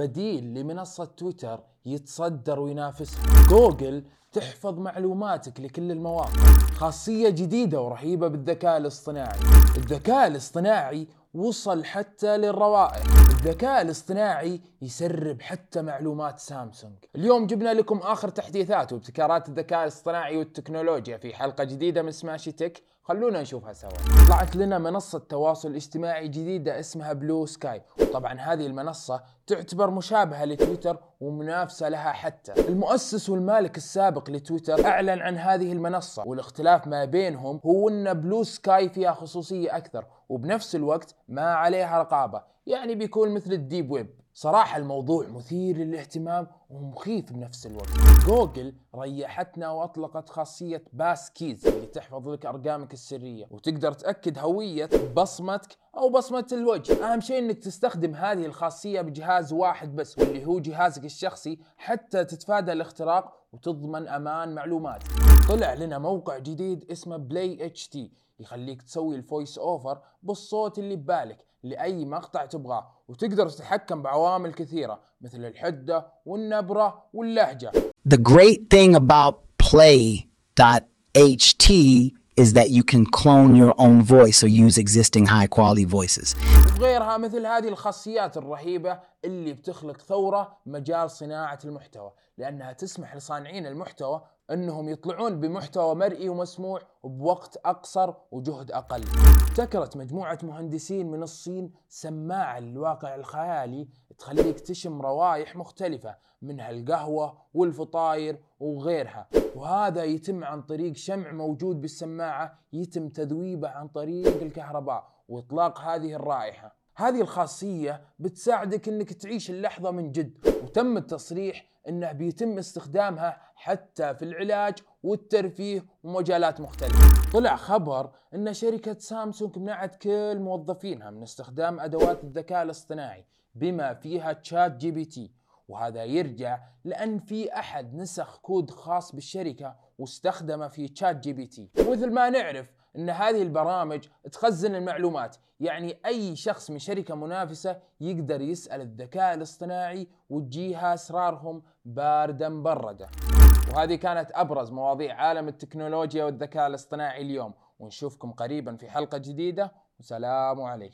بديل لمنصة تويتر يتصدر وينافسها جوجل تحفظ معلوماتك لكل المواقع. خاصية جديدة ورهيبة بالذكاء الاصطناعي. الذكاء الاصطناعي وصل حتى للروائح. الذكاء الاصطناعي يسرب حتى معلومات سامسونج. اليوم جبنا لكم آخر تحديثات وابتكارات الذكاء الاصطناعي والتكنولوجيا في حلقة جديدة من سماشي تك خلونا نشوفها سوا. طلعت لنا منصة تواصل اجتماعي جديدة اسمها بلو سكاي وطبعا هذه المنصة تعتبر مشابهة لتويتر ومنافسة لها حتى. المؤسس والمالك السابق لتويتر أعلن عن هذه المنصة والاختلاف ما بينهم هو أن Bluesky فيها خصوصية أكثر وبنفس الوقت ما عليها رقابة يعني بيكون مثل ال deep web. صراحة الموضوع مثير للاهتمام ومخيف بنفس الوقت. جوجل ريحتنا وأطلقت خاصية passkeys اللي تحفظ لك أرقامك السرية وتقدر تأكد هوية بصمتك أو بصمة الوجه. أهم شيء إنك تستخدم هذه الخاصية بجهاز واحد بس واللي هو جهازك الشخصي حتى تتفادى الاختراق وتضمن أمان معلوماتك. طلع لنا موقع جديد اسمه Play.ht يخليك تسوي ال voice over بالصوت اللي ببالك لأي مقطع تبغاه وتقدر تتحكم بعوامل كثيرة مثل الحدة والنبرة واللهجة. The great thing about play.ht is that you can clone your own voice or use existing high quality voices. وغيرها مثل هذه الخاصيات الرهيبة اللي بتخلق ثورة مجال صناعة المحتوى لأنها تسمح لصانعين المحتوى إنهم يطلعون بمحتوى مرئي ومسموع بوقت أقصر وجهد أقل. ابتكرت مجموعة مهندسين من الصين سماعه للواقع الخيالي تخليك تشم روائح مختلفة منها القهوه والفطاير وغيرها، وهذا يتم عن طريق شمع موجود بالسماعة يتم تذويبه عن طريق الكهرباء وإطلاق هذه الرائحة. هذه الخاصية بتساعدك إنك تعيش اللحظة من جد، وتم التصريح إنه بيتم استخدامها حتى في العلاج والترفيه ومجالات مختلفة. طلع خبر إن شركة سامسونج منعت كل موظفينها من استخدام أدوات الذكاء الاصطناعي بما فيها ChatGPT وهذا يرجع لأن في أحد نسخ كود خاص بالشركة واستخدمه في ChatGPT ومثل ما نعرف إن هذه البرامج تخزن المعلومات. يعني أي شخص من شركة منافسة يقدر يسأل الذكاء الاصطناعي وتجيه أسرارهم باردة مبردة وهذه كانت أبرز مواضيع عالم التكنولوجيا والذكاء الاصطناعي اليوم. ونشوفكم قريبا في حلقة جديدة. وسلام عليكم.